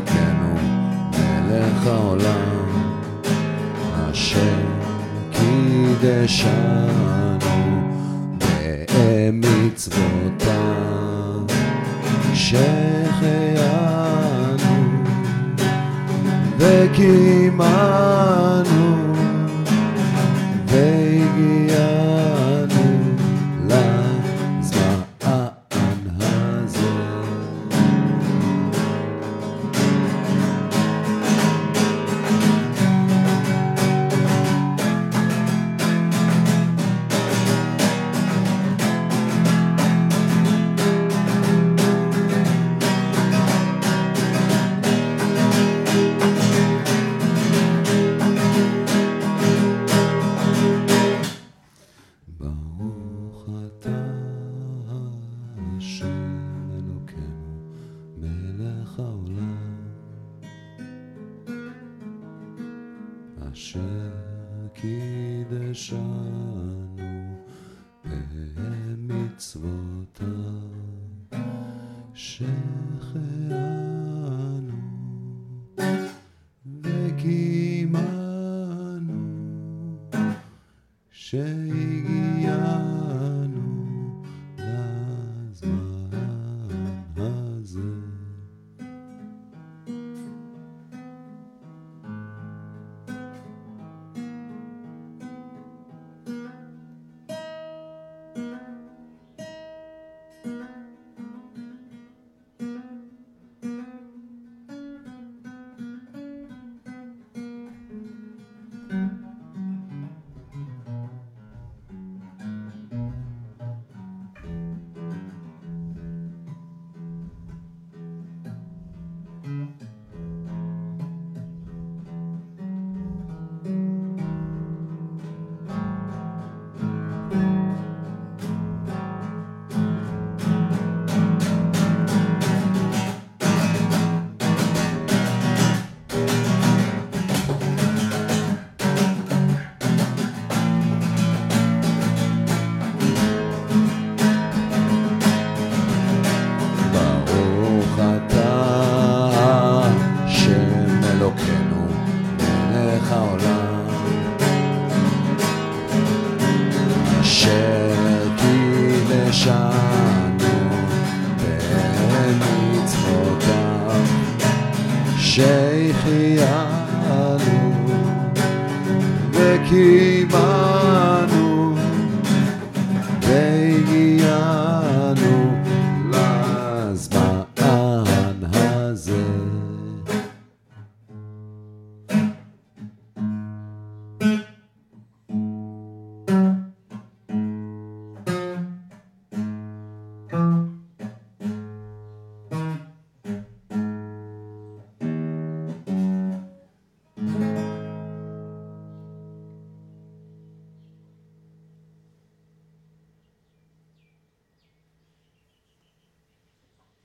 אלוקינו, מלך העולם, אשר קידשנו במצוותיו, שהחיינו וקיימנו אשר קידשנו במצוותיו. שהחיינו וקיימנו שהגיענו קידשנו במצוותיו. שהחיינו וקיימנו